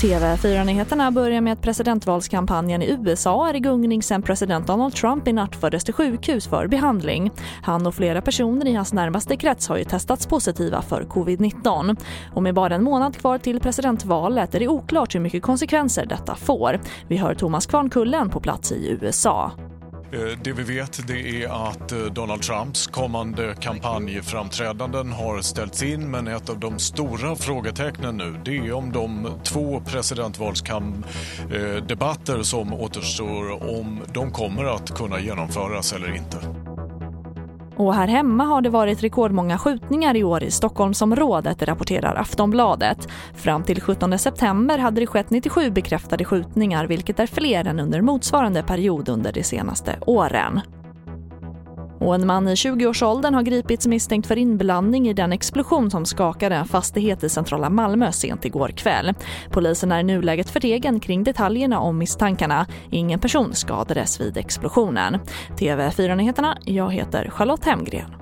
TV4-nyheterna börjar med att presidentvalskampanjen i USA är i gungning sedan president Donald Trump i natt fördes till sjukhus för behandling. Han och flera personer i hans närmaste krets har ju testats positiva för covid-19. Och med bara en månad kvar till presidentvalet är det oklart hur mycket konsekvenser detta får. Vi hör Thomas Kvarnkullen på plats i USA. Eh, det vi vet det är att eh, Donald Trumps kommande kampanjframträdanden har ställts in men ett av de stora frågetecknen nu det är om de två presidentvalsdebatter eh, som återstår om de kommer att kunna genomföras eller inte. Och här hemma har det varit rekordmånga skjutningar i år i Stockholmsområdet, rapporterar Aftonbladet. Fram till 17 september hade det skett 97 bekräftade skjutningar vilket är fler än under motsvarande period under de senaste åren. Och en man i 20-årsåldern har gripits misstänkt för inblandning i den explosion som skakade en fastighet i centrala Malmö sent igår kväll. Polisen är i nuläget förtegen kring detaljerna om misstankarna. Ingen person skadades vid explosionen. TV4-nyheterna, jag heter Charlotte Hemgren.